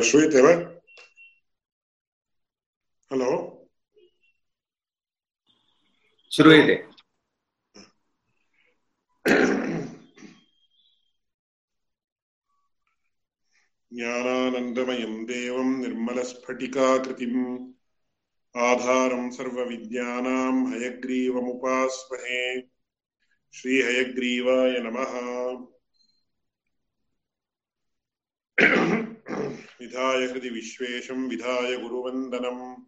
श्रूयते वा हलो श्रूयते ज्ञानानन्दमयं देवं निर्मलस्फटिकाकृतिम्। आधारं सर्वविद्यानां हयग्रीवमुपास्महे। श्रीहयग्रीवाय नमः। विधाय हृदि विश्वेशं विधाय गुरुवन्दनम्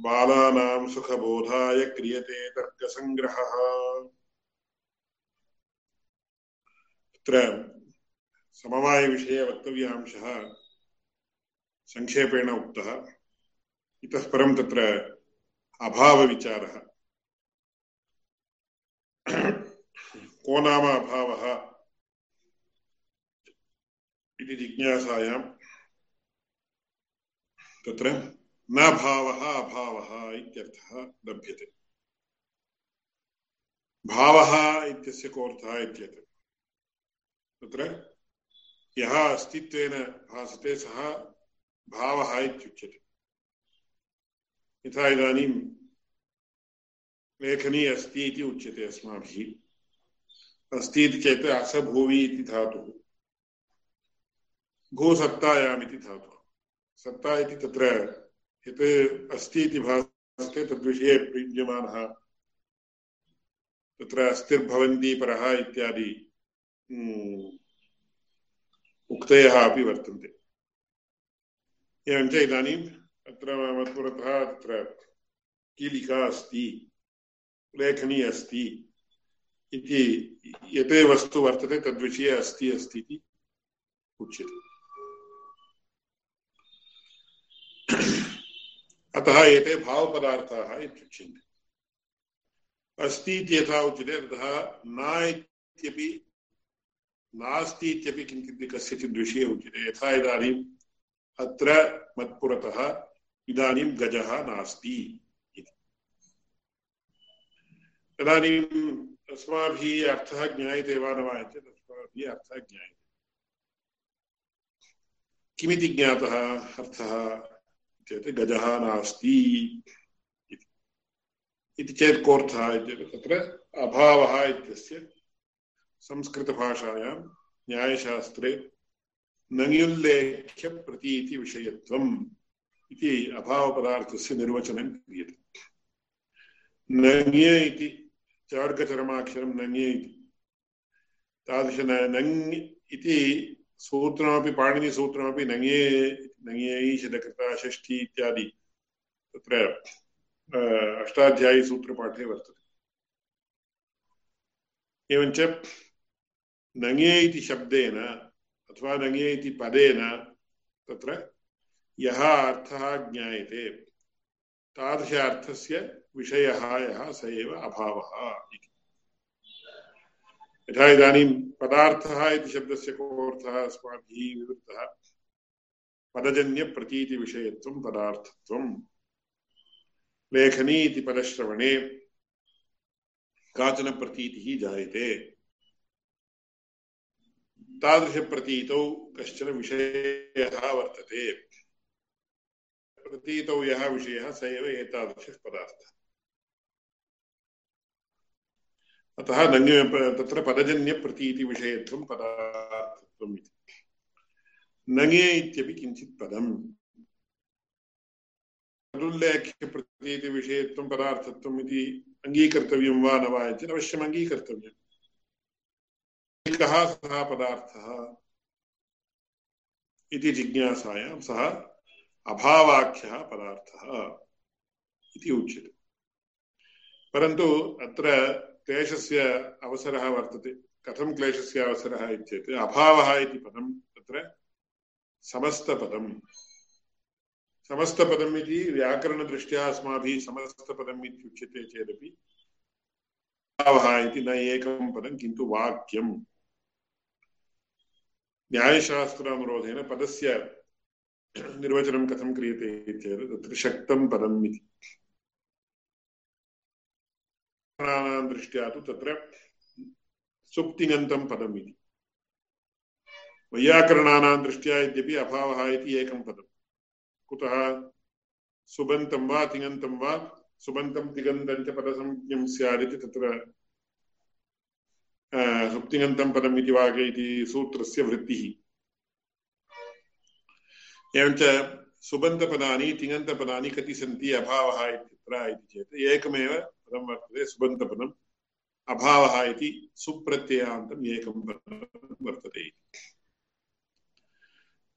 बालानां सुखबोधाय क्रियते तर्कसङ्ग्रहः। तत्र समवायविषये वक्तव्यांशः सङ्क्षेपेण उक्तः। इतः परं तत्र अभावविचारः। को नाम अभावः इति जिज्ञासायां तत्र न भावः अभावः इत्यर्थः लभ्यते। भावः इत्यस्य कोऽर्थः इत्येतत् तत्र यः अस्तित्वेन भासते सः भावः इत्युच्यते। यथा इदानीं लेखनी अस्ति इति उच्यते अस्माभिः। अस्ति इति चेत् असभूवि इति धातुः। भूसत्तायाम् इति धातुः। सत्ता इति तत्र यत् अस्ति इति भासते तद्विषये प्रयुज्यमानः तत्र अस्तिर्भवन्ति परः इत्यादि उक्तयः अपि वर्तन्ते। एवञ्च इदानीम् अत्र मत्पुरतः तत्र कीलिका अस्ति, लेखनी अस्ति इति, यत् वस्तु वर्तते तद्विषये अस्ति अस्ति इति उच्यते। अतः एते भावपदार्थाः इत्युच्यन्ते। अस्ति इत्यथा उच्यते ततः न इत्यपि, नास्ति इत्यपि किञ्चित् कस्यचित् विषये उच्यते। यथा इदानीम् अत्र मत्पुरतः इदानीं गजः नास्ति इति। तदानीम् अस्माभिः अर्थः ज्ञायते वा न वा चेत् अस्माभिः अर्थः ज्ञायते। किमिति ज्ञातः अर्थः? चेत् गजः नास्ति इति चेत् कोऽर्थः इत्येतत् तत्र अभावः इत्यस्य संस्कृतभाषायां न्यायशास्त्रे नङ्युल्लेख्य प्रतीतिविषयत्वम् इति अभावपदार्थस्य निर्वचनं क्रियते। नङ्य इति चार्गचरमाक्षरं नङ्य इति तादृश नङ् इति सूत्रमपि पाणिनिसूत्रमपि नङ्ये नङ्यैषदकृता षष्ठी इत्यादि तत्र अष्टाध्यायीसूत्रपाठे वर्तते एवञ्च नङ्ये इति शब्देन अथवा नङ्ये इति पदेन तत्र यः अर्थः ज्ञायते तादृश अर्थस्य विषयः यः स एव अभावः इति यथा इदानीं पदार्थः इति शब्दस्य कोऽर्थः अस्माभिः विवृतः पदजन्यप्रतीतिविषयत्वं पदार्थत्वं। लेखनी इति पदश्रवणे काचन प्रतीतिः जायते। तादृशप्रतीतौ कश्चन विषयः वर्तते। प्रतीतौ यः विषयः स एव एतादृशः पदार्थः। अतः नङ्गे तत्र पदजन्यप्रतीतिविषयत्वं पदार्थत्वम् इति। नङे इत्यपि किञ्चित् पदम् तदुल्लेख्यप्रतीतिविषयत्वं पदार्थत्वम् इति अङ्गीकर्तव्यं वा न वा चेत् अवश्यम् अङ्गीकर्तव्यम् कः सः पदार्थः इति जिज्ञासायां सः अभावाख्यः पदार्थः इति उच्यते परन्तु अत्र क्लेशस्य अवसरः वर्तते कथं क्लेशस्य अवसरः इत्येत् अभावः इति समस्तपदम् समस्तपदम् इति व्याकरणदृष्ट्या अस्माभिः समस्तपदम् इत्युच्यते चेदपि अभावः इति न एकं पदं किन्तु वाक्यम् न्यायशास्त्रानुरोधेन पदस्य निर्वचनं कथं क्रियते चेत् तत्र शक्तं पदम् इति दृष्ट्या तु तत्र सुप्तिङन्तं पदम् इति वैयाकरणानां दृष्ट्या यद्यपि अभावः इति एकं पदं कुतः? सुबन्तं वा तिङन्तं वा? सुबन्तं तिगन्तं च पदसंज्ञं स्यादिति तत्र सुप्तिङन्तं पदम् इति वाक्य इति सूत्रस्य वृत्तिः। एवञ्च सुबन्तपदानि, तिङन्तपदानि कति सन्ति? अभावः इत्यत्र इति चेत् एकमेव पदं वर्तते सुबन्तपदम्। अभावः इति सुप्रत्ययान्तम् एकं पदं वर्तते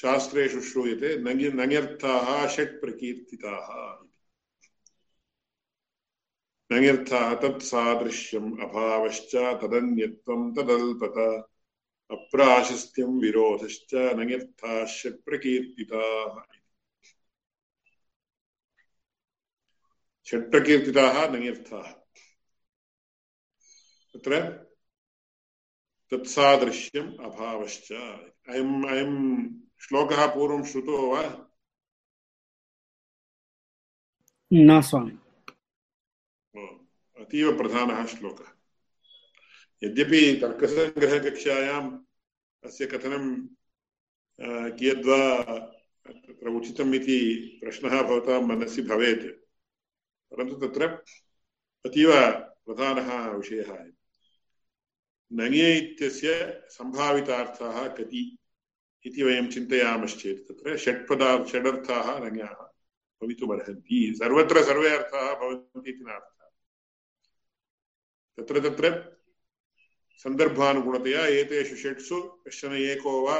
शास्त्रेषु श्रूयते नङ्यर्थाः षट् प्रकीर्तिताः नङ्यर्थाः तत्सादृश्यम् अभावश्च तदल्पत, अप्राशस्त्यं विरोधश्च नङ्यर्थाश्च प्रकीर्तिताः षट्प्रकीर्तिताः नङ्यर्थाः तत्र तत्सादृश्यम् अभावश्च अयम् अयं श्लोकः पूर्वं श्रुतो वा? न स्वामि। अतीव प्रधानः श्लोकः। यद्यपि तर्कसङ्ग्रहकक्षायाम् अस्य कथनं कियद्वा तत्र उचितम् इति प्रश्नः भवतां मनसि भवेत् परन्तु तत्र अतीव प्रधानः विषयः नङे इत्यस्य सम्भावितार्थाः कति? इति वयं चिन्तयामश्चेत् तत्र षट्पदार्थ षडर्थाः नङ्याः भवितुमर्हन्ति सर्वत्र सर्वे अर्थाः भवन्ति इति नार्थः तत्र तत्र सन्दर्भानुगुणतया एतेषु षट्सु कश्चन एको वा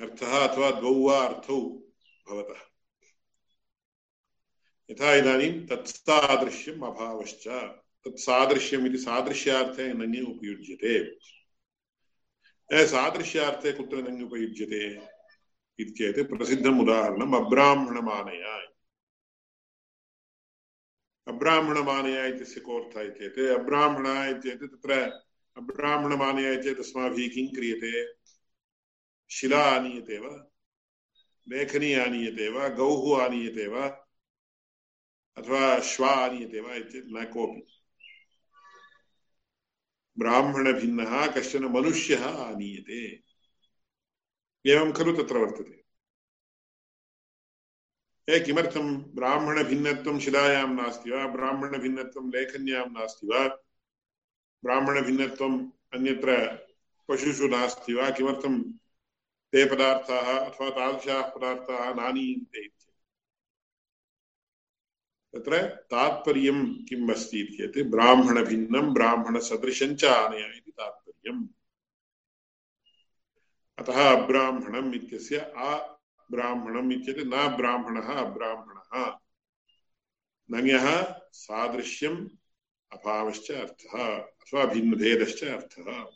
अर्थः अथवा द्वौ वा अर्थौ भवतः। यथा इदानीं तत्सादृश्यम् अभावश्च। तत्सादृश्यम् इति सादृश्यार्थे उपयुज्यते। सादृश्यार्थे कुत्र नङि उपयुज्यते इति चेत् प्रसिद्धम् उदाहरणम् अब्राह्मणमानया अब्राह्मणमानया इत्यस्य कोऽर्थः चेत् अब्राह्मणः इत्येतत् तत्र अब्राह्मणमानया चेत् अस्माभिः किं क्रियते शिला आनीयते वा लेखनी आनीयते वा गौः आनीयते वा अथवा श्वा आनीयते वा इत्येतत् न कोऽपि ब्राह्मणभिन्नः कश्चन मनुष्यः आनीयते। खलु तत्र वर्तते। ए, किमर्थं ब्राह्मणभिन्नत्वं शिलायां नास्ति वा? ब्राह्मणभिन्नत्वं लेखन्यां नास्ति वा? ब्राह्मणभिन्नत्वम् अन्यत्र पशुषु नास्ति वा? किमर्थं ते पदार्थाः अथवा तादृशाः पदार्थाः नानीयन्ते तत्र तात्पर्यं किम् अस्ति चेत् ब्राह्मणभिन्नं ब्राह्मणसदृशं च आनय इति तात्पर्यम्। अतः अब्राह्मणम् इत्यस्य आ इत्येतत् न ब्राह्मणः अब्राह्मणः नङ्यः सादृश्यम्, अभावश्च अर्थः, अथवा भिन्नभेदश्च अर्थः।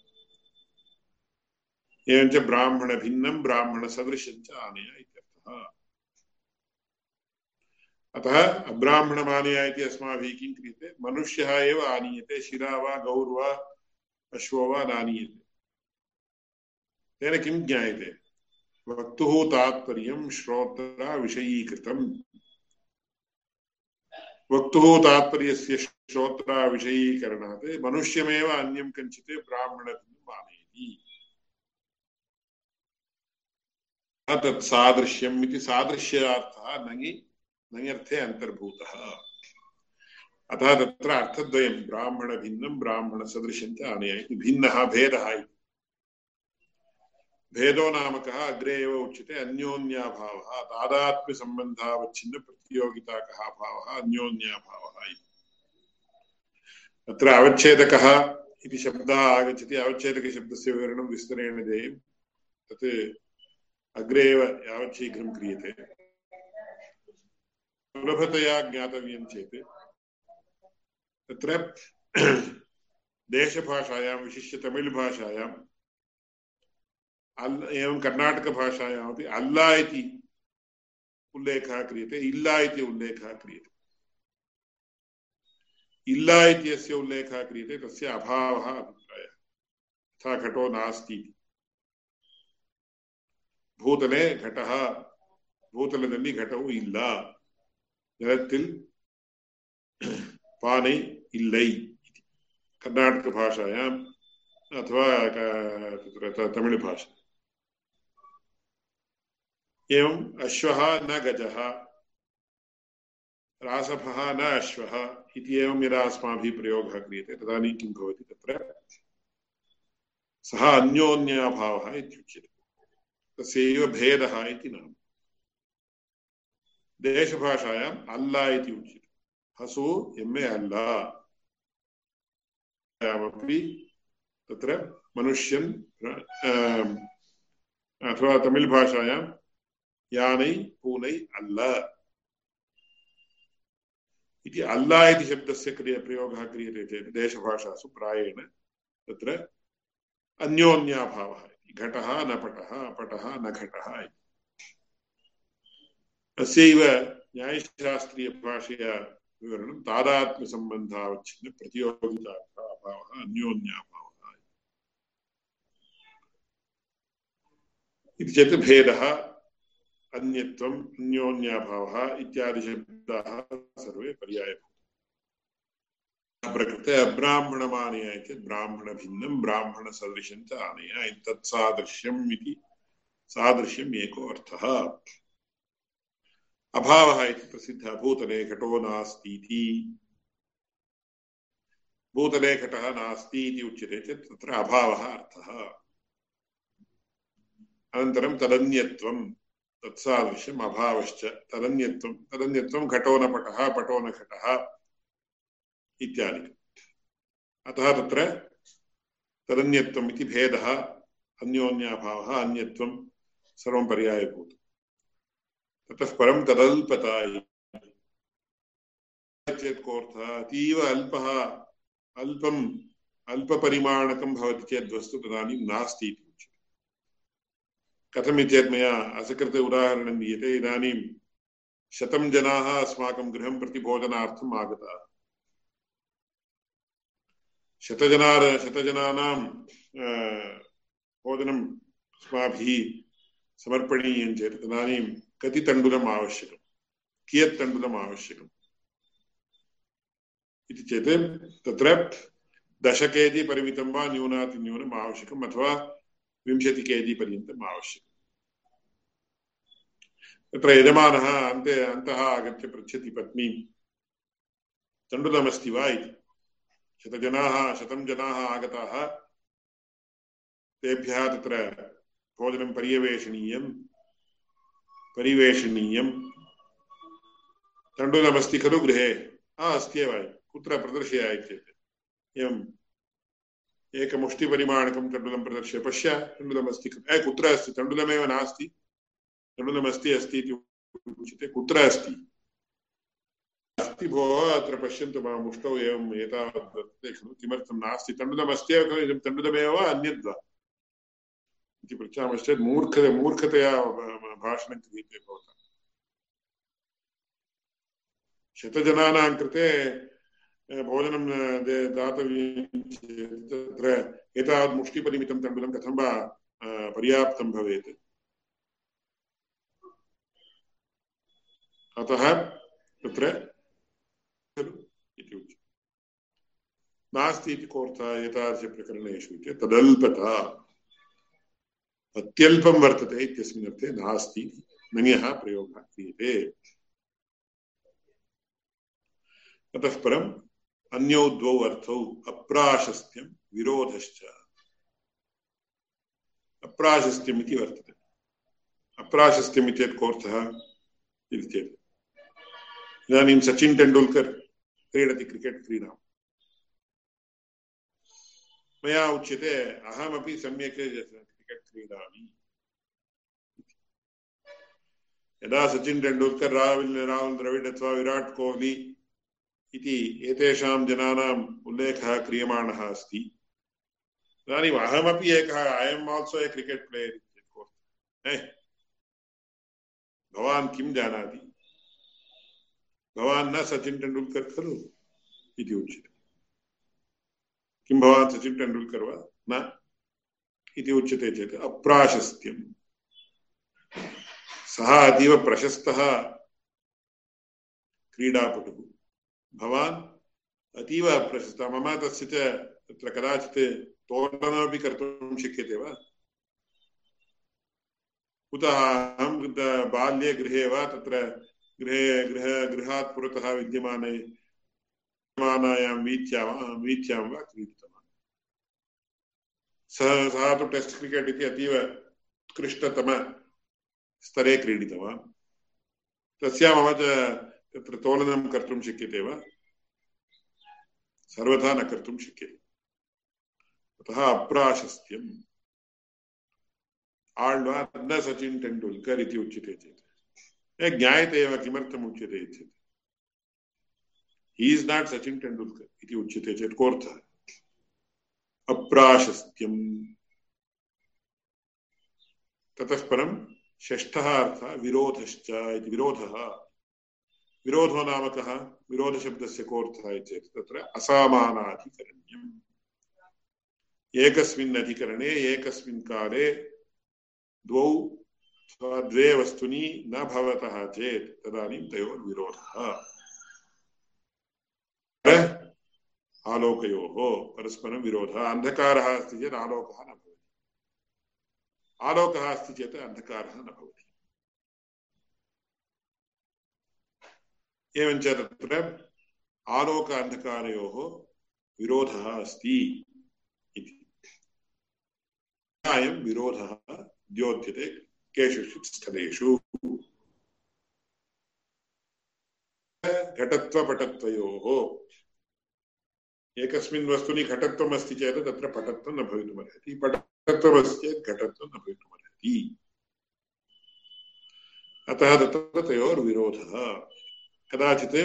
एवञ्च ब्राह्मणभिन्नं ब्राह्मणसदृशं च आनय इत्यर्थः। अतः अब्राह्मणमानया इति अस्माभिः किं क्रियते? मनुष्यः एव आनीयते, शिरा वा गौर्वा अश्वो वा नानीयते। तेन किं ज्ञायते? वक्तुः तात्पर्यं श्रोत्रा विषयीकृतम्। वक्तुः तात्पर्यस्य श्रोत्रा विषयीकरणात् मनुष्यमेव अन्यं कञ्चित् ब्राह्मणत्वम् आनयति तत् सादृश्यम् इति सादृश्यार्थः नङि नङर्थे अन्तर्भूतः अतः तत्र अर्थद्वयं, ब्राह्मणभिन्नं ब्राह्मणसदृशं च आनय इति भिन्नः भेदः इति। भेदो नाम कः? अग्रे एव उच्यते, अन्योन्याभावः। तादात्म्यसम्बन्धावच्छिन्न प्रतियोगिता कः भावः? अन्योन्याभावः इति। अत्र अवच्छेदकः इति शब्दः आगच्छति। अवच्छेदकशब्दस्य विवरणं विस्तरेण देयं। तत् अग्रे एव यावत् शीघ्रं क्रियते। सुलभतया ज्ञातव्यं चेत् तत्र देशभाषायां विशिष्य तमिळ्भाषायाम् अल् एवं कर्णाटकभाषायामपि अल्ला इति उल्लेखः क्रियते इल्ला इति उल्लेखः क्रियते इल्ला इत्यस्य उल्लेखः क्रियते तस्य अभावः अभिप्रायः यथा घटो नास्ति ಭೂತಲೆ ಘಟಃ ಭೂತಲದಲ್ಲಿ ಘಟವು ಇಲ್ಲ நிலத்தில் பானை இல்லை अथवा तमिल भाषा एवम् अश्वः न गजः रासभः न अश्वः इति एवं यदा अस्माभिः प्रयोगः क्रियते, तदानीं किं भवति तत्र? सः अन्योन्याभावः इत्युच्यते। तस्यैव भेदः इति नाम। देशभाषायाम् अल्ला इति उच्यते हसु एम् ए अल्ला अपि तत्र मनुष्यन् अथवा तमिळ् भाषायां यानै पूनै अल्ल इति अल्ला इति शब्दस्य क्रिय प्रयोगः क्रियते चेत् देशभाषासु प्रायेण तत्र अन्योन्याभावः घटः न पटः पटः न घटः अस्यैव न्यायशास्त्रीयभाषया विवरणं तादात्म्यसम्बन्धावच्छिन्न अभावः अन्योन्याभावः। इति चेत् भेदः, अन्यत्वम्, अन्योन्याभावः इत्यादिशब्दाः सर्वे पर्यायभूताः प्रकृते अब्राह्मणमानय चेत् ब्राह्मणभिन्नं, ब्राह्मणसदृशं च आनय तत्सादृश्यम् इति सादृश्यम् एको अर्थः। अभावः प्रसिद्धः भूतले घटो नास्ति भूतले घटः नास्ति इति उच्यते चेत् तत्र अभावः अर्थः। अनन्तरं तदन्यत्वं, तत्सादृश्यम् अभावश्च, तदन्यत्वं तदन्यत्वं घटो न पटः, पटो न घटः इत्यादि। अतः तत्र तदन्यत्वम् इति भेदः, अन्योन्याभावः, अन्यत्वं सर्वं पर्यायभूतम्। ततः परं तदल्पता चेत् कोऽर्थः? अतीव अल्पः, अल्पम्, अल्पपरिमाणकं भवति चेत् वस्तु तदानीं नास्ति इति उच्यते। कथमिति चेत् मया असकृते उदाहरणं दीयते। इदानीं शतं जनाः अस्माकं गृहं प्रति भोजनार्थम् आगताः। शतजनार, शतजनानां भोजनम् अस्माभिः समर्पणीयं चेत् तदानीं कति तण्डुलम् आवश्यकं कियत् तण्डुलम् आवश्यकम् इति चेत् तत्र दश के जि परिमितं वा न्यूनातिन्यूनम् आवश्यकम् अथवा विंशति के जि पर्यन्तम् आवश्यकम् तत्र यजमानः अन्ते अन्तः आगत्य पृच्छति पत्नीं तण्डुलमस्ति वा इति शतजनाः शतं जनाः आगताः तेभ्यः तत्र भोजनं पर्यवेशनीयं परिवेशनीयं तण्डुलमस्ति खलु गृहे। हा अस्त्येव कुत्र प्रदर्शय चेत् एवम् एकमुष्टिपरिमाणकं तण्डुलं प्रदर्श्य। पश्य तण्डुलमस्ति ए, कुत्र अस्ति? तण्डुलमेव नास्ति। तण्डुलमस्ति अस्ति इति उच्यते। कुत्र अस्ति? अस्ति भोः, अत्र पश्यन्तु मम मुष्टौ एवम् एतावत् वर्तते खलु। किमर्थं नास्ति? खलु, इदं तण्डुलमेव अन्यद्वा? इति पृच्छामश्चेत् मूर्ख, मूर्खतया भाषणं क्रियते भवता। शतजनानां कृते भोजनं दातव्यं चेत् तत्र एतावत् मुष्टिपरिमितं तण्डुलं कथं वा पर्याप्तं भवेत्। अतः तत्र इति उच्यते। नास्ति इति कोऽर्थः एतादृशप्रकरणेषु तदल्पता। अत्यल्पं वर्तते इत्यस्मिन् अर्थे नास्ति नन्यः प्रयोगः क्रियते। ततः परम् अन्यौ द्वौ अर्थौ अप्राशस्त्यं विरोधश्च। अप्राशस्त्यम् इति वर्तते। अप्राशस्त्यम् इत्येतत् कोऽर्थः इति चेत्। इदानीं सचिन् तेण्डुल्कर् क्रीडति क्रिकेट् क्रीडां मया उच्यते, अहमपि सम्यक् क्रीडामि यदा सचिन् तेण्डुल्कर् राहुल् राहुल् द्रविड् अथवा विराट कोहली इति एतेषां जनानाम् उल्लेखः क्रियमाणः अस्ति इदानीम् अहमपि एकः I am also a cricket player भवान् किं जानाति भवान् न सचिन् तेण्डुल्कर् खलु इति उच्यते किं भवान् सचिन् तेण्डुल्कर् वा न इति उच्यते चेत् अप्राशस्त्यम्। सः अतीव प्रशस्तः क्रीडापटुः। भवान् अतीव प्रशस्तः। मम तस्य च तत्र कदाचित् तोलनमपि कर्तुं शक्यते वा? कुतः अहं बाल्ये गृहे वा तत्र गृहे गृह गृहात् पुरतः विद्यमाने विद्यमानायां वीथ्यां वीथ्यां वा क्रीडितवान् सः सः तु टेस्ट् क्रिकेट् इति अतीव उत्कृष्टतम स्तरे क्रीडितवान् तस्या मम च तत्र तोलनं कर्तुं शक्यते वा सर्वथा न कर्तुं शक्यते अतः अप्राशस्त्यम् आळ्वा न सचिन् तेण्डुल्कर् इति उच्यते चेत् ज्ञायते एव किमर्थम् उच्यते चेत् he is not Sachin Tendulkar इति उच्यते चेत् कोऽर्थः अप्राशस्त्यम्। ततः परं षष्ठः अर्थः विरोधश्च इति विरोधः। विरोधो नाम कः? विरोधशब्दस्य कोऽर्थः इति चेत् तत्र असामानाधिकरण्यम्। एकस्मिन् अधिकरणे, एकस्मिन् काले द्वौ अथवा द्वे वस्तुनि न भवतः चेत् तदानीं तयोर्विरोधः। आलोकयोः परस्परं विरोधः। अन्धकारः अस्ति चेत् आलोकः न भवति। आलोकः अस्ति चेत् न एवञ्च तत्र आलोक अन्धकारयोः विरोधः अस्ति इति। अयं विरोधः द्योत्यते केषुचित् स्थलेषु। घटत्वपटत्वयोः एकस्मिन् वस्तुनि घटत्वम् अस्ति चेत् तत्र पटत्वं न भवितुमर्हति पटत्वमस्ति चेत् घटत्वं न भवितुमर्हति अतः तत्र तयोर्विरोधः कदाचित्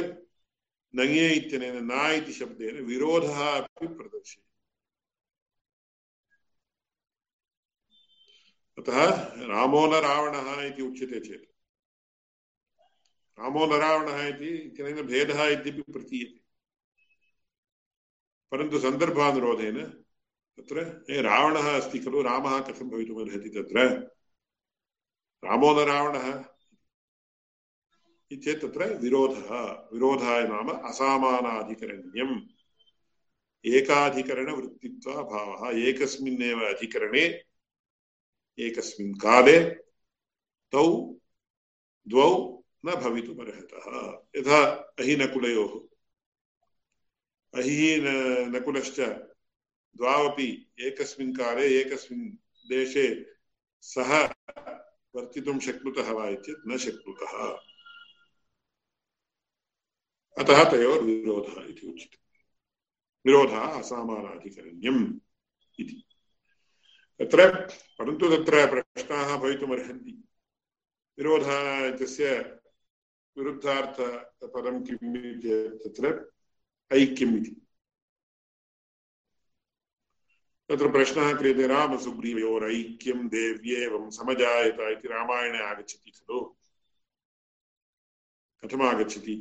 नङे इत्यनेन न इति शब्देन विरोधः अपि अतः रामो न रावणः इति उच्यते चेत्। रामो न रावणः इति इत्यनेन भेदः इत्यपि प्रतीयते। परन्तु सन्दर्भानुरोधेन तत्र रावणः अस्ति खलु, रामः कथं भवितुमर्हति तत्र? रामो न रावणः? चेत् तत्र विरोधः, विरोधाय नाम असामानाधिकरण्यम्। एकाधिकरणवृत्तित्वाभावः, एकस्मिन्नेव अधिकरणे, एकस्मिन् काले तौ द्वौ न भवितुमर्हतः यथा अहिनकुलयोः अहिः नकुलश्च द्वावपि एकस्मिन् काले, एकस्मिन् देशे सह वर्तितुं शक्नुतः वा इत्येतत् न शक्नुतः। अतः तयोर्विरोधः इति उच्यते। विरोधः असामानाधिकरण्यम् इति। तत्र, परन्तु तत्र प्रश्नाः भवितुमर्हन्ति। विरोधः इत्यस्य विरुद्धार्थपदं किम् तत्र ऐक्यम् इति तत्र प्रश्नः क्रियते रामसुग्रीवयोरैक्यं देव्येवं समजायत इति रामायणे आगच्छति खलु कथमागच्छति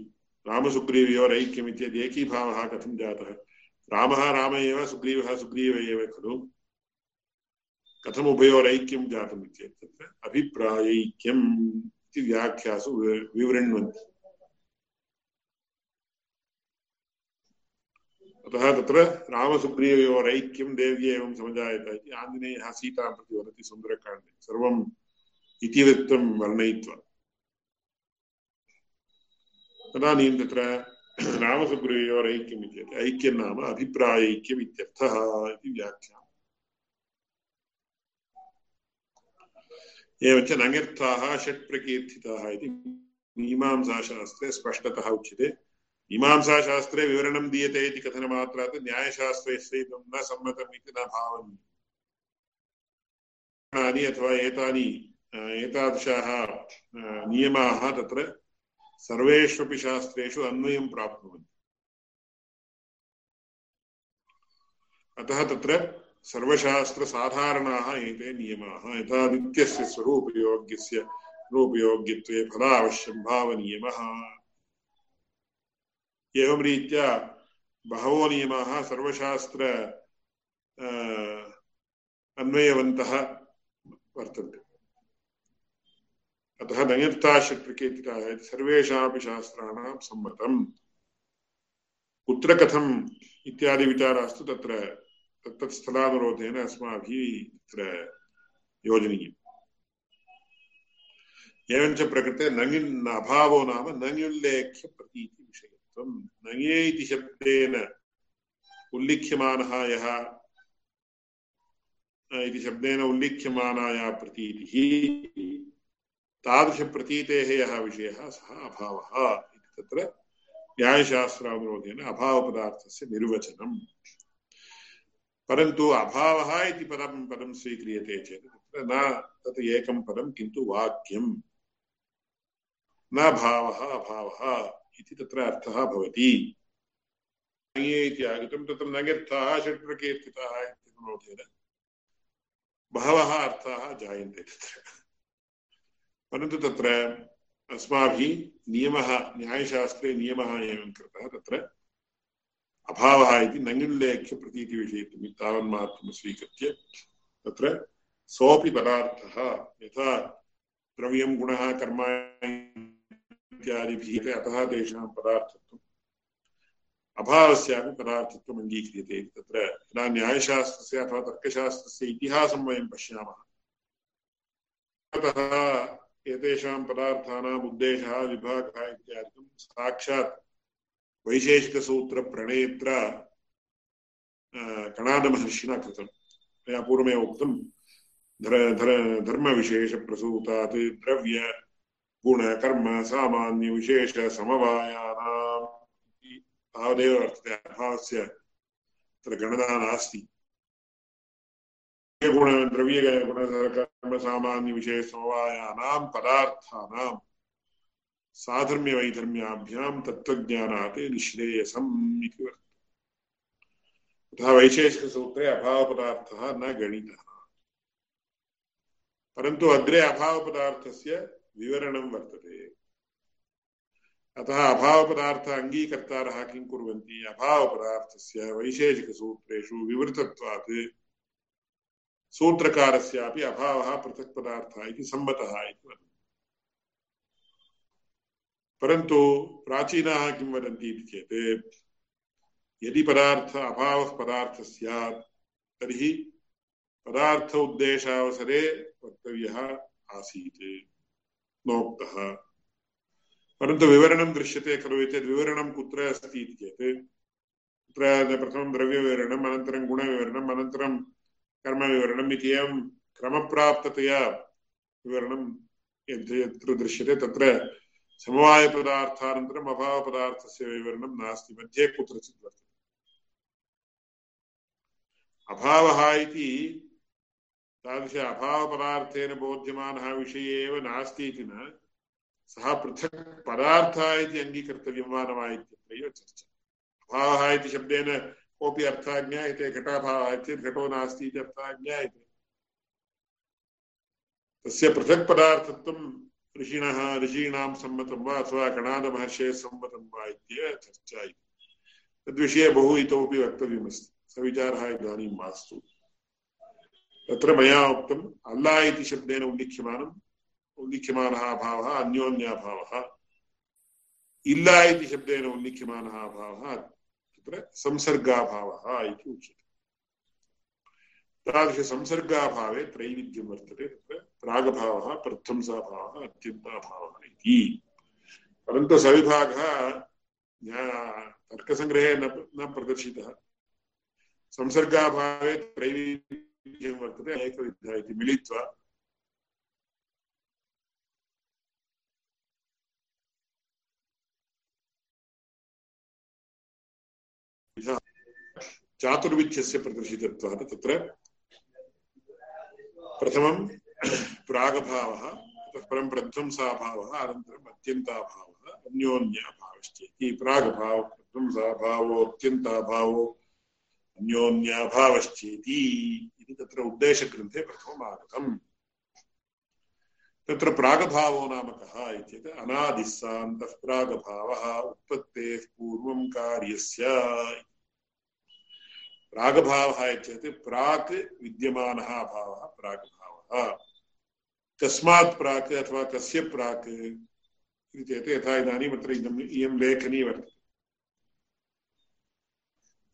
रामसुग्रीवयोरैक्यम् इत्येतत् एकीभावः कथं जातः रामः राम एव सुग्रीवः सुग्रीव एव खलु कथम् जातम् इत्येतत् अभिप्रायैक्यम् इति व्याख्यासु विवृण्वन्ति अतः तत्र रामसुग्रीवयोरैक्यं देव्ये एवं समजायत इति आञ्जनेयः सीतां प्रति वदति सुन्दरकाण्डे। सर्वम् इतिवृत्तं वर्णयित्वा। तदानीं तत्र रामसुग्रीवयोरैक्यम् इत्येतत् ऐक्यं नाम अभिप्रायैक्यम् इत्यर्थः इति व्याख्या एवञ्च नङ्यर्थाः षट् प्रकीर्तिताः इति मीमांसाशास्त्रे स्पष्टतः उच्यते। मीमांसाशास्त्रे विवरणं दीयते इति कथनमात्रात् न्यायशास्त्रस्य इदं न सम्मतम् इति न भावनीयम् अथवा एतानि एतादृशाः नियमाः तत्र सर्वेष्वपि शास्त्रेषु अन्वयं प्राप्नुवन्ति। अतः तत्र सर्वशास्त्रसाधारणाः एते नियमाः। यथा नित्यस्य स्वरूपयोग्यस्य रूपयोग्यत्वे फलावश्यं भावनियमः। एवं रीत्या बहवो नियमाः सर्वशास्त्र अन्वयवन्तः वर्तन्ते। अतः नयर्ताशक्तिकेतिकाः इति सर्वेषामपि शास्त्राणां सम्मतम्। कुत्र कथम् इत्यादि विचारास्तु तत्र, तत्तत् स्थलानुरोधेन अस्माभिः तत्र योजनीयम्। एवञ्च प्रकृते नङिन् अभावो नाम नङुल्लेख्य प्रतीतिविषयत्वं नङे इति शब्देन उल्लिख्यमानः यः इति शब्देन उल्लिख्यमाना या प्रतीतिः तादृशप्रतीतेः यः विषयः सः अभावः इति तत्र न्यायशास्त्रानुरोधेन अभावपदार्थस्य निर्वचनम् परन्तु अभावः इति पदं पदं स्वीक्रियते चेत् तत्र न तत् एकं पदं किन्तु वाक्यं न भावः अभावः इति तत्र अर्थः भवति। इति आगतं, तत्र नगर्थाः इति बहवः अर्थाः जायन्ते तत्र। परन्तु तत्र अस्माभिः नियमः, न्यायशास्त्रे नियमः एवं कृतः तत्र अभावः इति नङ्गुल्लेख्य प्रतीतिविषयत्वं तावन्मात्रं स्वीकृत्य तत्र सोऽपि पदार्थः, यथा द्रव्यं, गुणः कर्म इत्यादिभिः अतः तेषां पदार्थत्वम् अभावस्यापि पदार्थत्वम् अङ्गीक्रियते तत्र यदा न्यायशास्त्रस्य अथवा तर्कशास्त्रस्य इतिहासं वयं पश्यामः, ततः एतेषां पदार्थानाम् उद्देशः, विभागः इत्यादिकं साक्षात् वैशेषिकसूत्रप्रणेत्र कणादमहर्षिणा कृतं मया पूर्वमेव उक्तं, धर धर, धर्मविशेषप्रसूतात्, द्रव्य गुणकर्म सामान्यविशेषसमवायानाम् तावदेव वर्तते अभावस्य तत्र गणना नास्ति। गुण सामान्य पदार्थानां साधर्म्य वैधर्म्याभ्यां तत्त्वज्ञानात् निःश्रेयसम् इति वर्तते। तथा वैशेषिकसूत्रे अभावपदार्थः न गणितः। परन्तु अग्रे अभावपदार्थस्य विवरणं वर्तते। अतः अभावपदार्थ अङ्गीकर्तारः किं कुर्वन्ति? अभावपदार्थस्य वैशेषिकसूत्रेषु विवृतत्वात्। सूत्रकारस्यापि अभावः पृथक् पदार्थः इति सम्मतः इति वदन्ति। परन्तु प्राचीनाः किं वदन्ति इति चेत्, यदि पदार्थ अभावः पदार्थः स्यात्, तर्हि पदार्थ उद्देशावसरे वक्तव्यः आसीत्। नोक्तः परन्तु विवरणं दृश्यते खलु चेत् विवरणं कुत्र अस्ति इति चेत् तत्र प्रथमं द्रव्यविवरणम्, अनन्तरं गुणविवरणम्, अनन्तरं कर्मविवरणम् इति एवं क्रमप्राप्ततया विवरणं यत्र दृश्यते तत्र समवायपदार्थानन्तरम् अभावपदार्थस्य विवरणं नास्ति, मध्ये कुत्रचित् वर्तते। अभावः इति तादृश अभावपदार्थेन बोध्यमानः विषये एव नास्ति इति न। सः पृथक् पदार्थः इति अङ्गीकर्तव्यं वा न वा इत्यत्रैव चर्चा। अभावः इति शब्देन कोऽपि अर्थः ज्ञायते घटाभावः चेत् घटो नास्ति इति अर्थः ज्ञायते तस्य पृथक् पदार्थत्वं ऋषिणः ऋषीणां सम्मतं वा अथवा कणादमहर्षेः सम्मतं वा इत्येव चर्चा इति। तद्विषये बहु इतोपि वक्तव्यमस्ति। सविचारः इदानीं मास्तु। तत्र मया उक्तम् अल्ला इति शब्देन उल्लिख्यमानम् उल्लिख्यमानः अभावः अन्योन्याभावः इल्ला इति शब्देन उल्लिख्यमानः अभावः तत्र संसर्गाभावः इति उच्यते तादृशसंसर्गाभावे त्रैविध्यं वर्तते तत्र प्रागभावः प्रध्वंसाभावः अत्यन्ताभावः इति परन्तु सविभागः तर्कसङ्ग्रहे न न प्रदर्शितः संसर्गाभावे त्रैविध्यं वर्तते अनेकविधः इति मिलित्वा चातुर्विध्यस्य प्रदर्शितत्वात् तत्र प्रथमं प्रागभावः, ततः परं प्रध्वंसाभावः अनन्तरम् अत्यन्ताभावः अन्योन्याभावश्चेति प्रागभावः प्रध्वंसाभावो अत्यन्ताभावो अन्योन्याभावश्चेति इति तत्र उद्देशग्रन्थे प्रथमम् आगतम् तत्र प्रागभावो नाम कः इत्येतत् अनादिः सान्तः प्रागभावः, उत्पत्तेः पूर्वं कार्यस्य। प्रागभावः इत्येतत् प्राक् विद्यमानः अभावः, प्रागभावः। कस्मात् प्राक् अथवा कस्य प्राक् इति चेत् यथा इदानीम् अत्र इदम् इयं लेखनी वर्तते।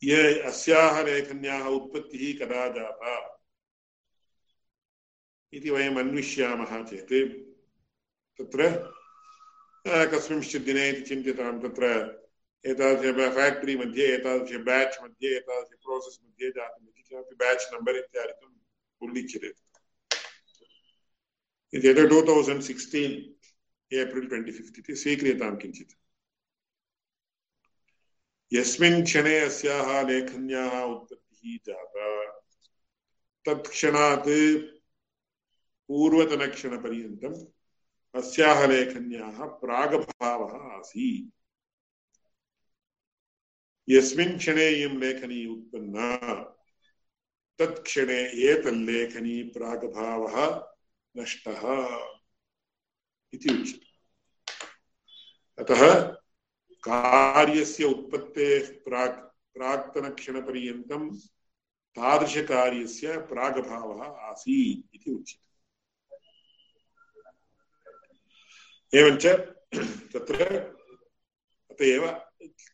ये अस्याः लेखन्याः उत्पत्तिः कदा जाता? इति वयम् अन्विष्यामः चेत् तत्र कस्मिंश्चित् दिने इति चिन्त्यतां तत्र एतादृश फेक्टरी मध्ये, एतादृश बेच् मध्ये, एतादृश प्रोसेस् मध्ये जातम् इति किमपि बेच् नम्बर् इत्यादिकम् उल्लिख्यते इत्येतत् two thousand sixteen April twenty fifth इति स्वीक्रियतां किञ्चित्। यस्मिन् क्षणे अस्याः लेखन्याः उत्पत्तिः जाता। तत्क्षणात् पूर्वतनक्षणपर्यन्तम् अस्याः लेखन्याः प्रागभावः आसीत्। यस्मिन् क्षणे इयं लेखनी उत्पन्ना, तत्क्षणे एतल्लेखनी प्रागभावः नष्टः इति उच्यते। अतः कार्यस्य उत्पत्तेः प्राक्, प्राक्तनक्षणपर्यन्तं तादृशकार्यस्य प्रागभावः आसीत् इति उच्यते। एवञ्च तत्र अत एव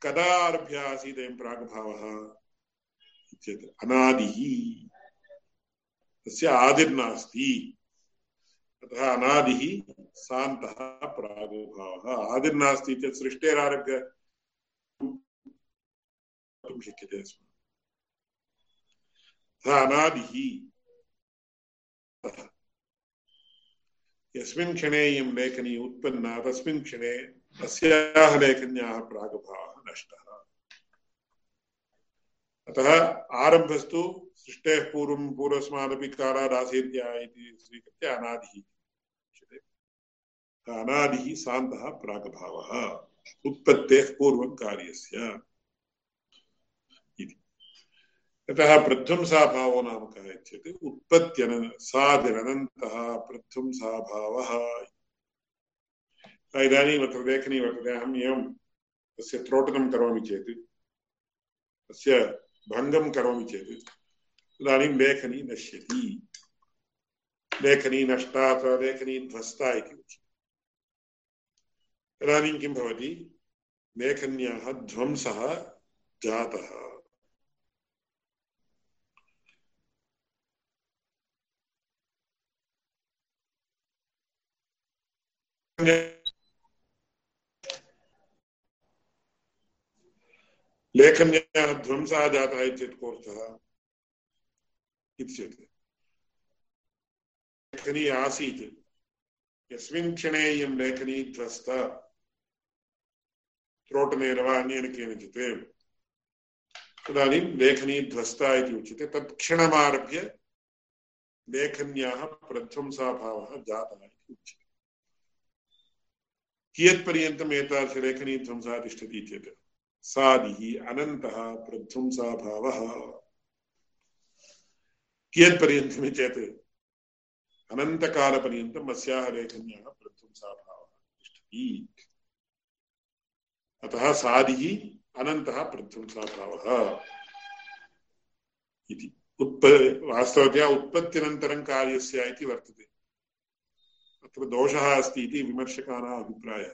कदा आरभ्य आसीत् अयं प्रागभावः चेत् अनादिः, तस्य आदिर्नास्ति। अतः अनादिः सान्तः प्रागभावः आदिर्नास्ति चेत् सृष्टेरारभ्य यस्मिन् क्षणे इयं लेखनी उत्पन्ना, तस्मिन् क्षणे अस्याः लेखन्याः प्रागभावः नष्टः। अतः आरम्भस्तु सृष्टेः पूर्वं पूर्वस्मादपि कालादासीत्या इति स्वीकृत्य अनादिः अनादिः सान्तः प्रागभावः, उत्पत्तेः पूर्वं कार्यस्य यतः प्रध्वंसाभावो नाम कः चेत् उत्पत्त्यन सादिरनन्तः प्रध्वंसाभावः इदानीम् अत्र लेखनी वर्तते, अहम् एवं तस्य त्रोटनं करोमि चेत्, तस्य भङ्गं करोमि चेत् इदानीं लेखनी नश्यति। लेखनी नष्टा अथवा लेखनी ध्वस्ता इति उच्यते। इदानीं किं भवति? लेखन्याः ध्वंसः जातः। लेखन्याः ध्वंसः जातः चेत् कोऽर्थः इत्युच्यते लेखनी आसीत्, यस्मिन् क्षणे इयं लेखनी ध्वस्ता। त्रोटनेन वा अन्येन केनचित् तदानीं लेखनी ध्वस्ता इति उच्यते तत्क्षणमारभ्य लेखन्याः प्रध्वंसाभावः जातः इति उच्यते कियत्पर्यन्तम् एतादृशलेखनी ध्वंसः तिष्ठति चेत् सादिः अनन्तः प्रध्वंसाभावः कियत्पर्यन्तम् चेत् अनन्तकालपर्यन्तम् अस्याः लेखन्याः प्रध्वंसाभावः तिष्ठति। अतः सादिः अनन्तः प्रध्वंसाभावः इति। उत्प वास्तवतया उत्पत्त्यनन्तरं कार्यस्य इति वर्तते। अत्र दोषः अस्ति इति विमर्शकानाम् अभिप्रायः।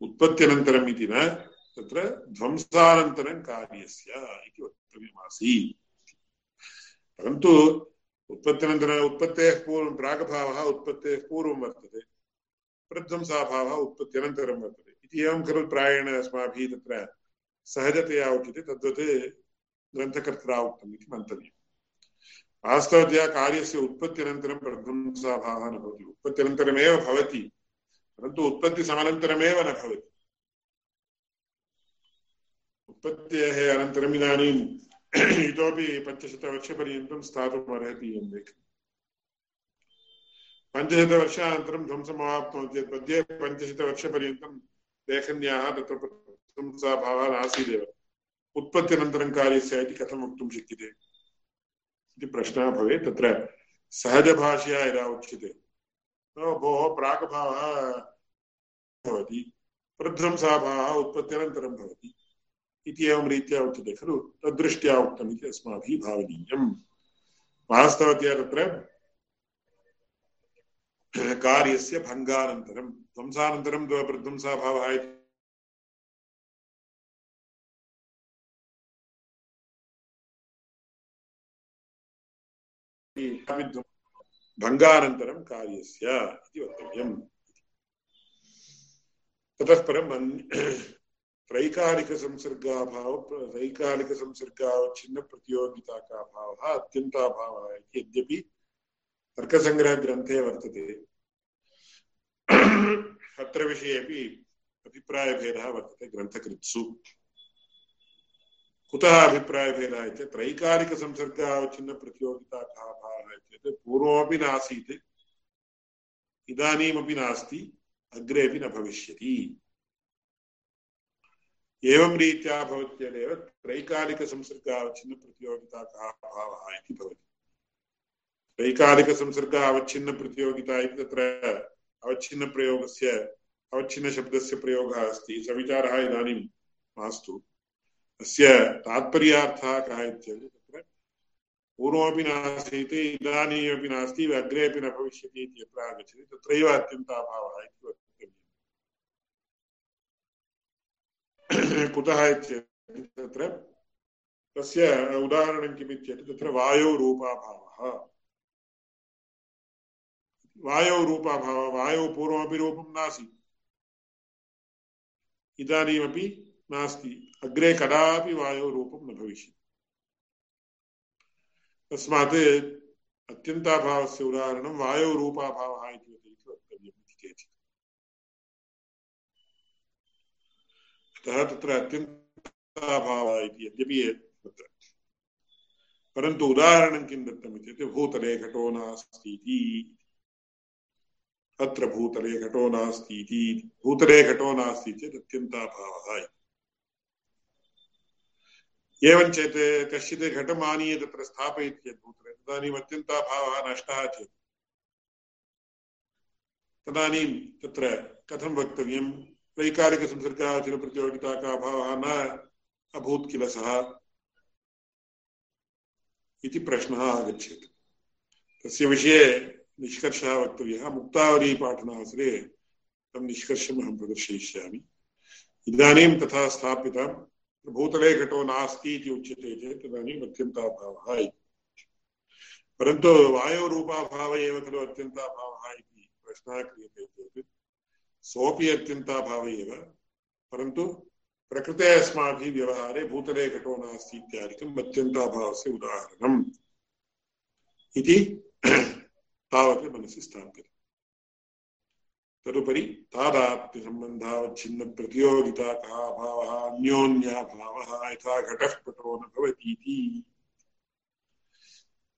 उत्पत्त्यनन्तरम् इति न तत्र ध्वंसानन्तरं कार्यस्य इति वक्तव्यमासीत्। परन्तु उत्पत्त्यनन्तरम् उत्पत्तेः पूर्वं प्रागभावः उत्पत्तेः पूर्वं वर्तते, प्रध्वंसाभावः उत्पत्त्यनन्तरं वर्तते। इति एवं खलु प्रायेण अस्माभिः तत्र सहजतया उच्यते, तद्वत् ग्रन्थकर्त्रा उक्तम् इति मन्तव्यम्। वास्तवतया कार्यस्य उत्पत्त्यनन्तरं प्रध्वंसाभावः न भवति। उत्पत्त्यनन्तरमेव भवति, परन्तु उत्पत्तिसमनन्तरमेव न भवति। उत्पत्तेः अनन्तरम् इदानीम् इतोपि पञ्चशतवर्षपर्यन्तं स्थातुम् अर्हति इयं लेखनी पञ्चशतवर्षानन्तरं ध्वंसमाप्नोति चेत् मध्ये पञ्चशतवर्षपर्यन्तं लेखन्याः तत्र प्रशंसाभावः नासीदेव उत्पत्त्यनन्तरं कार्यस्य इति कथं वक्तुं शक्यते? इति प्रश्नः भवेत्। तत्र सहजभाषया यदा उच्यते भोः प्राक्भावः भवति, प्रध्वंसाभावः उत्पत्त्यनन्तरं भवति। इति एवं रीत्या उच्यते, खलु? तद्दृष्ट्या उक्तम् इति अस्माभिः भावनीयम्। वास्तवतया तत्र कार्यस्य भङ्गानन्तरं ध्वंसानन्तरं प्रध्वंसाभावः इति भङ्गानन्तरं कार्यस्य इति वक्तव्यम्। ततः त्रैकालिकसंसर्गाभाव त्रैकालिकसंसर्गावच्छिन्नप्रतियोगिता का भावः अत्यन्ताभावः इति यद्यपि तर्कसङ्ग्रहग्रन्थे वर्तते. अत्र विषयेपि अभिप्रायभेदः वर्तते ग्रन्थकृत्सु. कुतः अभिप्रायभेदः इत्युक्ते त्रैकालिकसंसर्गावच्छिन्नप्रतियोगिता का भावः इत्युक्ते पूर्वमपि नासीत्, इदानीमपि नास्ति अग्रेपि न भविष्यति. एवं रीत्या भवत्यदेव त्रैकालिकसंसर्गावच्छिन्नप्रतियोगिता का भावः इति भवति। त्रैकालिकसंसर्गावच्छिन्नप्रतियोगिता इति तत्र अवच्छिन्नप्रयोगस्य अवच्छिन्नशब्दस्य प्रयोगः अस्ति। स विचारः इदानीं मास्तु। अस्य तात्पर्यार्थः कः इत्येतत् तत्र, पूर्वमपि नासीत्, इदानीमपि नास्ति अग्रेपि न भविष्यति इति यत्र आगच्छति, तत्रैव अत्यन्ताभावः इति वक्तव्यम् कुतः इत्येतत् तत्र तस्य उदाहरणं किम् इत्येतत्? तत्र वायोरूपाभावः। वायौ रूपाभावः वायौ पूर्वमपि रूपं नासीत्। इदानीमपि नास्ति। अग्रे कदापि वायोः रूपं न भविष्यति। तस्मात् अत्यन्ताभावस्य उदाहरणं वायोः रूपाभावः इति वक्तव्यम् इति केचित् अतः तत्र अत्यन्ताभावः इति यद्यपि तत्र परन्तु उदाहरणं किं दत्तम् इत्युक्ते भूतले घटो नास्ति इति अत्र भूतले घटो नास्ति इति भूतले घटो नास्ति चेत् अत्यन्ताभावः इति एवं चेत् कश्चित् घटम् आनीय तत्र स्थापयति चेत् भूतले तदानीम् अत्यन्ताभावः नष्टः चेत् तदानीं तत्र कथं वक्तव्यं वैकारिकसंसर्गाचरप्रतियोगिता का अभावः न अभूत् किल सः इति प्रश्नः आगच्छेत्। तस्य विषये निष्कर्षः वक्तव्यः। मुक्तावलीपाठनावसरे तं निष्कर्षम् अहं प्रदर्शयिष्यामि। इदानीं तथा स्थापितं भूतले घटो नास्ति इति उच्यते चेत् तदानीम् अत्यन्ताभावः इति। परन्तु वायोरूपाभावः एव खलु अत्यन्ताभावः इति प्रश्नः क्रियते चेत् सोऽपि अत्यन्ताभावः एव परन्तु प्रकृते अस्माभिः व्यवहारे भूतले घटो नास्ति इत्यादिकम् अत्यन्ताभावस्य उदाहरणम् इति तावत् मनसि स्थाप्यते। तदुपरि तादात्म्यसम्बन्धावच्छिन्नप्रतियोगिता कः भावः अन्योन्याभावः यथा घटः पटो न भवतीति।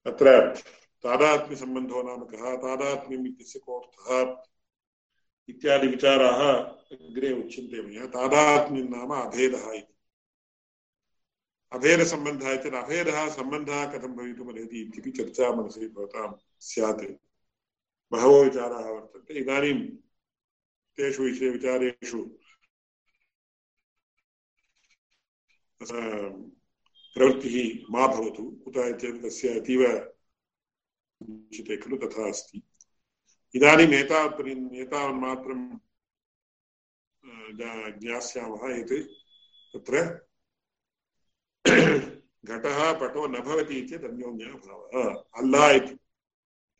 अत्र तादात्म्यसम्बन्धो नाम कः? तादात्म्यम् इत्यस्य कोऽर्थः? इत्यादि विचाराः अग्रे उच्यन्ते मया। तादात्म्यं नाम अभेदः इति अभेदसम्बन्धः इत्येतत् अभेदः सम्बन्धः कथं भवितुमर्हति इत्यपि चर्चा मनसि भवतां स्यात्। बहवो विचाराः वर्तन्ते। इदानीं तेषु विषय विचारेषु प्रवृत्तिः मा भवतु। कुतः चेत् तस्य अतीव उच्यते खलु तथा अस्ति। इदानीम् एतावत् एतावन्मात्रं ज्ञास्यामः यत् तत्र घटः पटो न भवति चेत् अन्योन्यभावः अल्ला इति।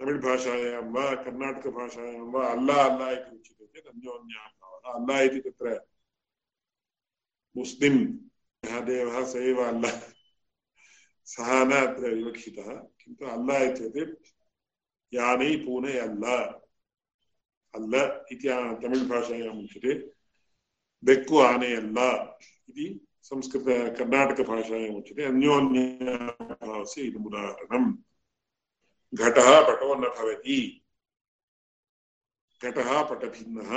तमिळ् भाषायां वा कर्णाटकभाषायां वा, अल्ला अल्ला इति उच्यते चेत् अन्योन्यभावः अल्ला इति तत्र देवः स एव अल्ला। सः न अत्र विवक्षितः, किन्तु अल्ला इत्येतत् यानै पूने अल्ला अल्ल इति तमिळ् भाषायाम् उच्यते बेक्कु आने अल्ला इति संस्कृतकर्णाटकभाषायाम् उच्यते अन्योन्यभावस्य इदमुदाहरणम् घटः पटो न भवति घटः पटभिन्नः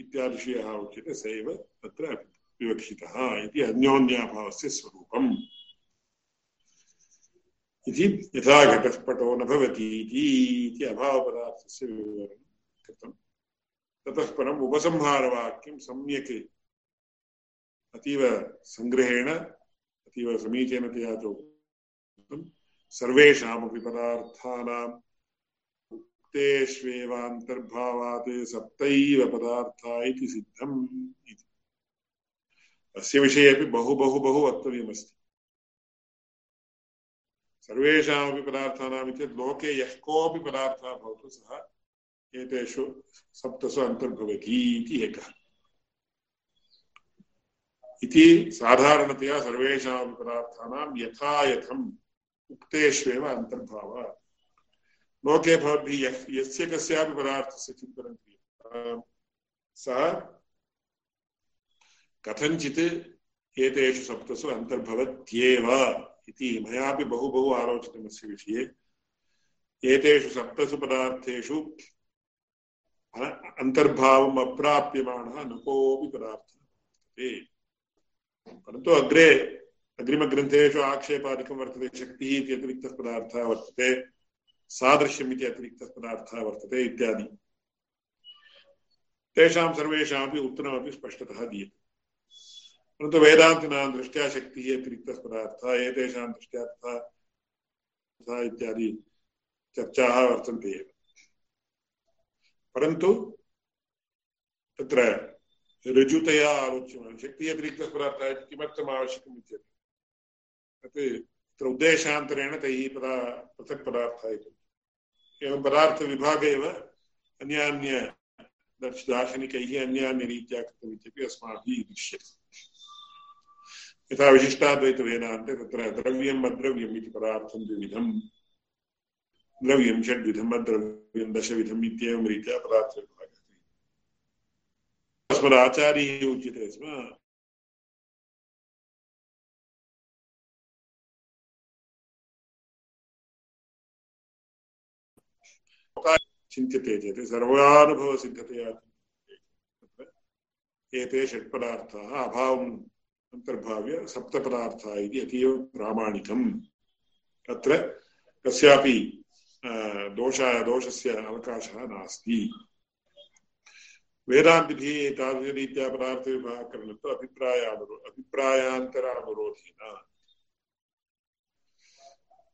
इत्यादिशयः उच्यते स एव तत्र विवक्षितः इति अन्योन्याभावस्य स्वरूपम् इति यथा घटस्पटो न भवति इति अभावपदार्थस्य विवरणं कृतं ततः परम् उपसंहारवाक्यं सम्यक् अतीव सङ्ग्रहेण, अतीव समीचीनतया च उक्तं सर्वेषामपि पदार्थानाम् उक्तेष्वेवान्तर्भावात् सप्तैव पदार्था इति सिद्धम् इति। अस्य विषये अपि बहु बहु बहु वक्तव्यमस्ति। सर्वेषामपि पदार्थानाम् लोके यः कोऽपि पदार्थः भवतु सः एतेषु सप्तसु अन्तर्भवति इति एकः। इति साधारणतया सर्वेषामपि पदार्थानां यथा यथम् उक्तेष्वेव अन्तर्भावः। लोके भवद्भिः यः यस्य कस्यापि पदार्थस्य चिन्तनं क्रियते, सः कथञ्चित् एतेषु सप्तसु अन्तर्भवत्येव। इति मयापि बहु बहु आलोचितम् अस्य विषये। एतेषु सप्तसु पदार्थेषु अन्तर्भावम् अप्राप्यमाणः न कोऽपि पदार्थः। परन्तु अग्रे, अग्रिमग्रन्थेषु आक्षेपादिकं वर्तते, शक्तिः इति अतिरिक्तः पदार्थः वर्तते, सादृश्यम् इति अतिरिक्तः पदार्थः वर्तते इत्यादि। तेषां सर्वेषामपि उत्तरमपि स्पष्टतः दीयते। परन्तु वेदान्तिनां दृष्ट्या शक्तिः अतिरिक्तः पदार्थः एतेषां दृष्ट्या तथा तथा इत्यादि चर्चाः वर्तन्ते एव। परन्तु तत्र ऋजुतया आलोच्यमानं, शक्तिः अतिरिक्तः पदार्थः इति किमर्थम् आवश्यकम् इत्येतत् तत् तत्र उद्देशान्तरेण तैः पदा पृथक् पदार्थः इति। एवं पदार्थविभागे एव अन्यान्य दार्शनिकैः अन्यान्यरीत्या कृतमित्यपि अस्माभिः दृश्यते। यथा विशिष्टाद्वैतवेदान्ते तत्र द्रव्यम् अद्रव्यम् इति पदार्थं द्विविधम्। द्रव्यं षड्विधम् अद्रव्यं दशविधम् इत्येवं रीत्या पदार्थविभागः अस्मदाचार्यैः उच्यते स्म। चिन्त्यते चेत् सर्वानुभवसिद्धतया एते षट्पदार्थाः अभावम् अन्तर्भाव्य सप्तपदार्थाः इति अतीव प्रामाणिकम्। अत्र कस्यापि दोष, दोषस्य अवकाशः नास्ति। वेदान्तिभिः तादृशरीत्या पदार्थविभागकरणत्व अभिप्रायानुरो, अभिप्रायान्तरानुरोधेन।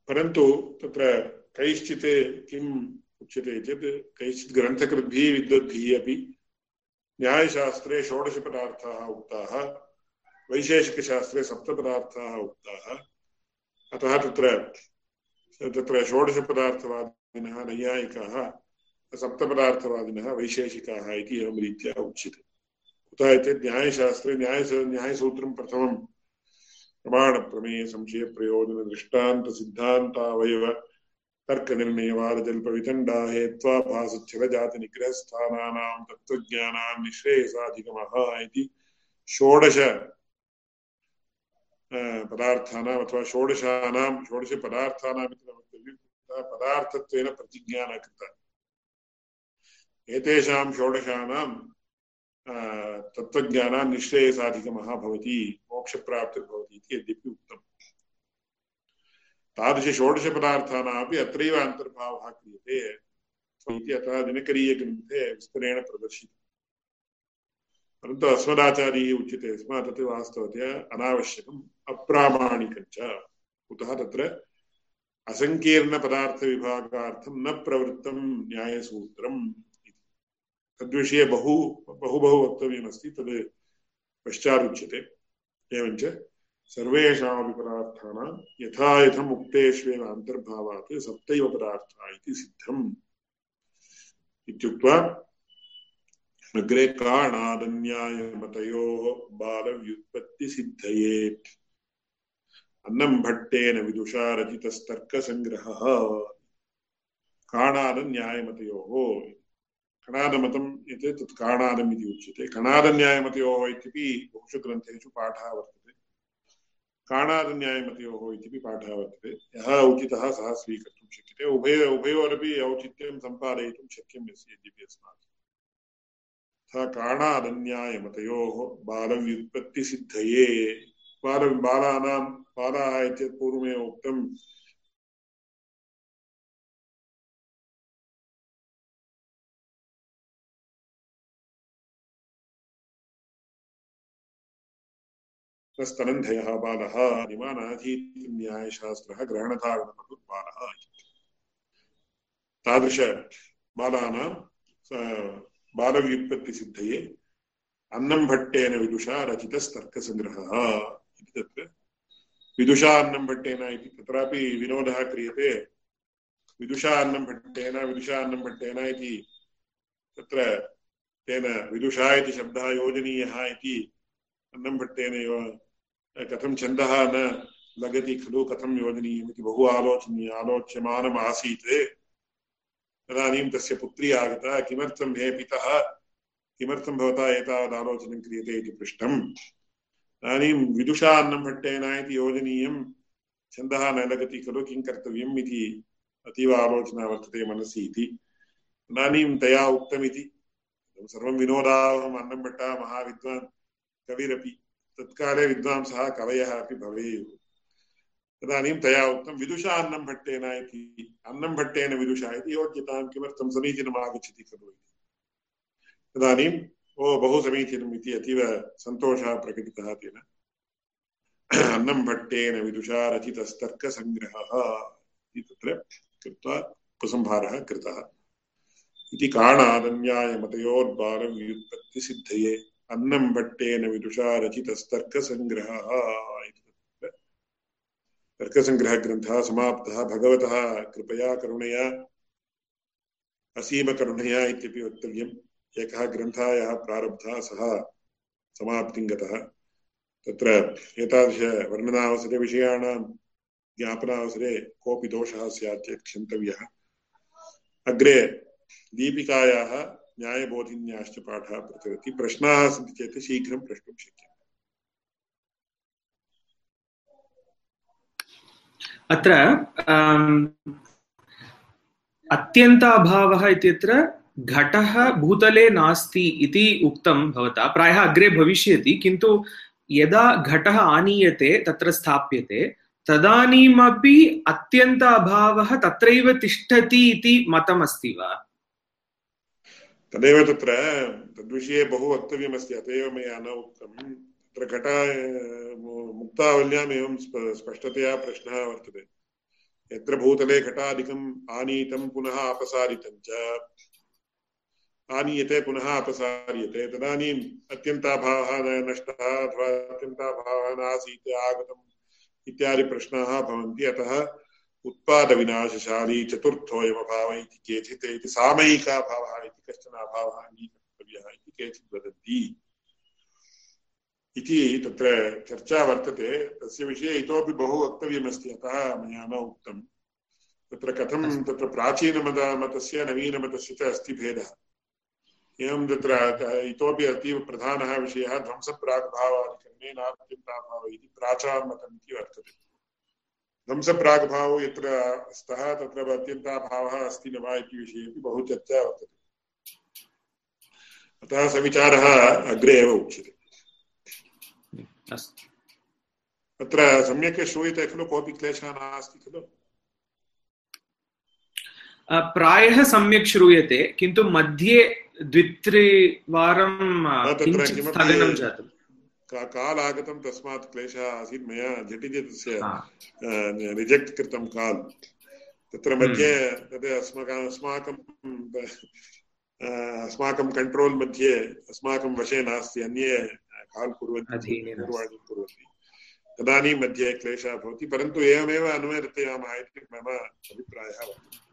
परन्तु तत्र कैश्चित् किम् उच्यते चेत्, कैश्चित् ग्रन्थकृद्भिः, विद्वद्भिः अपि न्यायशास्त्रे षोडशपदार्थाः उक्ताः। वैशेषिकशास्त्रे सप्तपदार्थाः उक्ताः अतः तत्र तत्र षोडशपदार्थवादिनः नैयायिकाः सप्तपदार्थवादिनः वैशेषिकाः इति एवं रीत्या उच्यते कुतः चेत् न्यायशास्त्रे न्याय न्यायसूत्रं प्रथमं। प्रमाणप्रमेयसंशयप्रयोजनदृष्टान्तसिद्धान्तावयव तर्कनिर्णयवादजल्पवितण्डा हेत्वाभासच्छलजातनिग्रहस्थानानां तत्त्वज्ञानां निःश्रेयसाधिगमः इति षोडश पदार्थानाम् अथवा षोडशानां षोडशपदार्थानाम् इति वक्तव्यं पदार्थत्वेन प्रतिज्ञा न कृता एतेषां षोडशानां तत्त्वज्ञानान् निःश्रेयसाधिगमः भवति मोक्षप्राप्तिर्भवति इति यद्यपि उक्तम् तादृशषोडशपदार्थानामपि अत्रैव अन्तर्भावः क्रियते इति अतः दिनकरीयग्रन्थे विस्तरेण प्रदर्शितम् परन्तु अस्मदाचार्यैः उच्यते स्म, तत् वास्तवतया अनावश्यकम्, अप्रामाणिकञ्च। कुतः तत्र? असङ्कीर्णपदार्थविभागार्थं न प्रवृत्तं न्यायसूत्रम् इति। तद्विषये बहु बहु बहु वक्तव्यमस्ति, तद् पश्चादुच्यते। एवञ्च सर्वेषामपि पदार्थानां यथा यथम् उक्तेष्वेव अन्तर्भावात् सप्तैव पदार्थाः इति सिद्धम्। इत्युक्त्वा अग्रे काणादन्यायमतयोः बालव्युत्पत्तिसिद्धये। अन्नं भट्टेन विदुषा रचितस्तर्कसङ्ग्रहः। काणादन्यायमतयोः कणादमतं यत् तत् काणादम् इति उच्यते। कणादन्यायमतयोः इत्यपि बहुषु ग्रन्थेषु पाठः वर्तते। काणादन्यायमतयोः इत्यपि पाठः वर्तते। यः उचितः सः स्वीकर्तुं शक्यते। उभय उभयोरपि औचित्यं सम्पादयितुं शक्यं यद्यपि अस्माभिः। तथा बालव्युत्पत्तिसिद्धये। बाल बालानां बालाः इत्यत् पूर्वमेव उक्तं स्तनन्धयः बालः निमानाधीति न्यायशास्त्रः तादृश बालानां बालव्युत्पत्तिसिद्धये अन्नं भट्टेन विदुषा रचितस्तर्कसङ्ग्रहः इति तत्र विदुषा अन्नं भट्टेन इति तत्रापि विनोदः क्रियते। विदुषा अन्नं भट्टेन, विदुषा अन्नं भट्टेन इति तत्र तेन विदुषा इति शब्दः योजनीयः इति अन्नं भट्टेन कथं छन्दः न लगति खलु कथं योजनीयम् इति बहु आलोचनीय, आलोच्यमानम् आसीत्। तदानीं तस्य पुत्री आगता, किमर्थं हे पितः? किमर्थं भवता एतावत् आलोचनं क्रियते इति पृष्टम्? इदानीं विदुषा अन्नं भट्टेन इति योजनीयं, छन्दः न लगति खलु, किं कर्तव्यम् इति अतीव आलोचना वर्तते मनसि इति। तदानीं तया उक्तमिति सर्वं विनोदावहम्, अन्नं भट्टः महाविद्वान्, कविरपि, तत्काले विद्वांसः कवयः अपि भवेयुः। तदानीं तया उक्तं विदुषा अन्नं भट्टेन इति, अन्नं भट्टेन विदुषा इति योग्यतां किमर्थं समीचीनम् आगच्छति खलु इति। तदानीम् ओ, बहु समीचीनम् इति अतीव सन्तोषः प्रकटितः तेन। अन्नं भट्टेन विदुषा रचितस्तर्कसङ्ग्रहः इति तत्र कृत्वा उपसंहारः कृतः। इति काणादन्यायमतयोद्बालव्युत्पत्तिसिद्धये अन्नं भट्टेन विदुषा रचितस्तर्कसङ्ग्रहः इति। तर्कसङ्ग्रहग्रन्थः समाप्तः, भगवतः कृपया करुणया असीमकरुणया इत्यपि वक्तव्यम्। एकः ग्रन्थः यः प्रारब्धः सः समाप्तिं गतः। तत्र एतादृशवर्णनावसरे विषयाणां ज्ञापनावसरे कोऽपि दोषः स्यात् चेत् क्षन्तव्यः। अग्रे दीपिकायाः न्यायबोधिन्याश्च पाठः प्रचलति। प्रश्नाः सन्ति चेत् शीघ्रं प्रष्टुं शक्यते। अत्र अत्यन्ताभावः इत्यत्र घटः भूतले नास्ति इति उक्तं भवता। प्रायः अग्रे भविष्यति, किन्तु यदा घटः आनीयते, तत्र स्थाप्यते, तदानीमपि अत्यन्त अभावः तत्रैव तिष्ठति इति मतमस्ति वा? तदेव तत्र, तद्विषये बहु वक्तव्यमस्ति अत एव मया न उक्तं तत्र घट मुक्तावल्याम् एवं स्पष्टतया प्रश्नः वर्तते। यत्र भूतले घटादिकम् आनीतं पुनः अपसारितं च। आनीयते, पुनः अपसार्यते। तदानीम् अत्यन्ताभावः नष्टः अथवा अत्यन्ताभावः नासीत् आगतम् इत्यादि प्रश्नाः भवन्ति। अतः उत्पादविनाशशाली चतुर्थोऽयमभावः इति केचित् इति सामयिकाभावः इति कश्चन अभावः अङ्गीकर्तव्यः इति केचित् वदन्ति। इति तत्र चर्चा वर्तते। तस्य विषये इतोपि बहु वक्तव्यमस्ति अतः मया न उक्तं तत्र कथं तत्र प्राचीनमत मतस्य नवीनमतस्य च अस्ति भेदः। एवं तत्र इतोपि अतीव प्रधानः विषयः ध्वंसप्राग्भावादिकरणे नात्यन्ताभावः इति प्राचार्मतम् इति वर्तते। ध्वंसप्राग्भावो यत्र स्तः तत्र अत्यन्ताभावः अस्ति न वा इति विषये बहु चर्चा वर्तते। अतः सविचारः अग्रे एव उच्यते। अत्र सम्यक् श्रूयते खलु कोऽपि क्लेशः नास्ति खलु? प्रायः सम्यक् श्रूयते किन्तु मध्ये द्वित्रिवारं स्थगनं जातम्। काल् आगतं तस्मात् क्लेशः आसीत् मया झटिति तस्य रिजेक्ट् कृतं काल्। तत्र मध्ये तद् अस्माकम् अस्माकं अस्माकं कण्ट्रोल् मध्ये अस्माकं वशे नास्ति अन्ये काल् कुर्वन्ति कुर्वन्ति। तदानीं मध्ये क्लेशः भवति परन्तु एवमेव अनुवर्तयामः इति मम अभिप्रायः वर्तते।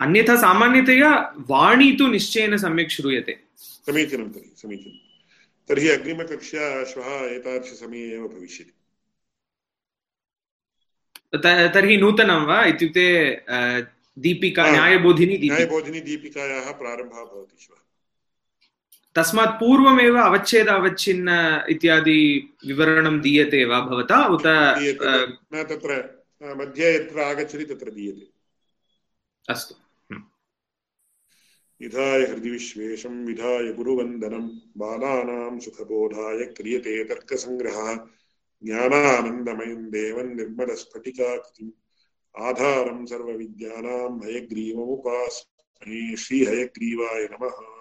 अन्यथा सामान्यतया वाणी तु निश्चयेन सम्यक् श्रूयते। समीचीनं तर्हि समीचीनं। तर्हि अग्रिमकक्षा श्वः एतादृशसमये एव भविष्यति। तर्हि नूतनं वा? इत्युक्ते दीपिका न्यायबोधिनी न्यायबोधिनी दीपिकायाः प्रारम्भः भवति श्वः। तस्मात् पूर्वमेव अवच्छेद अवच्छिन्न इत्यादि विवरणं दीयते वा भवता? उत न तत्र मध्ये यत्र आगच्छति तत्र दीयते। अस्तु। विधाय हृदि विश्वेशं विधाय गुरुवन्दनं बालानां सुखबोधाय क्रियते तर्कसङ्ग्रहः ज्ञानानन्दमयं देवं निर्मलस्फटिकाकृतिम् आधारं सर्वविद्यानां हयग्रीवमुपास्महे श्रीहयग्रीवाय नमः।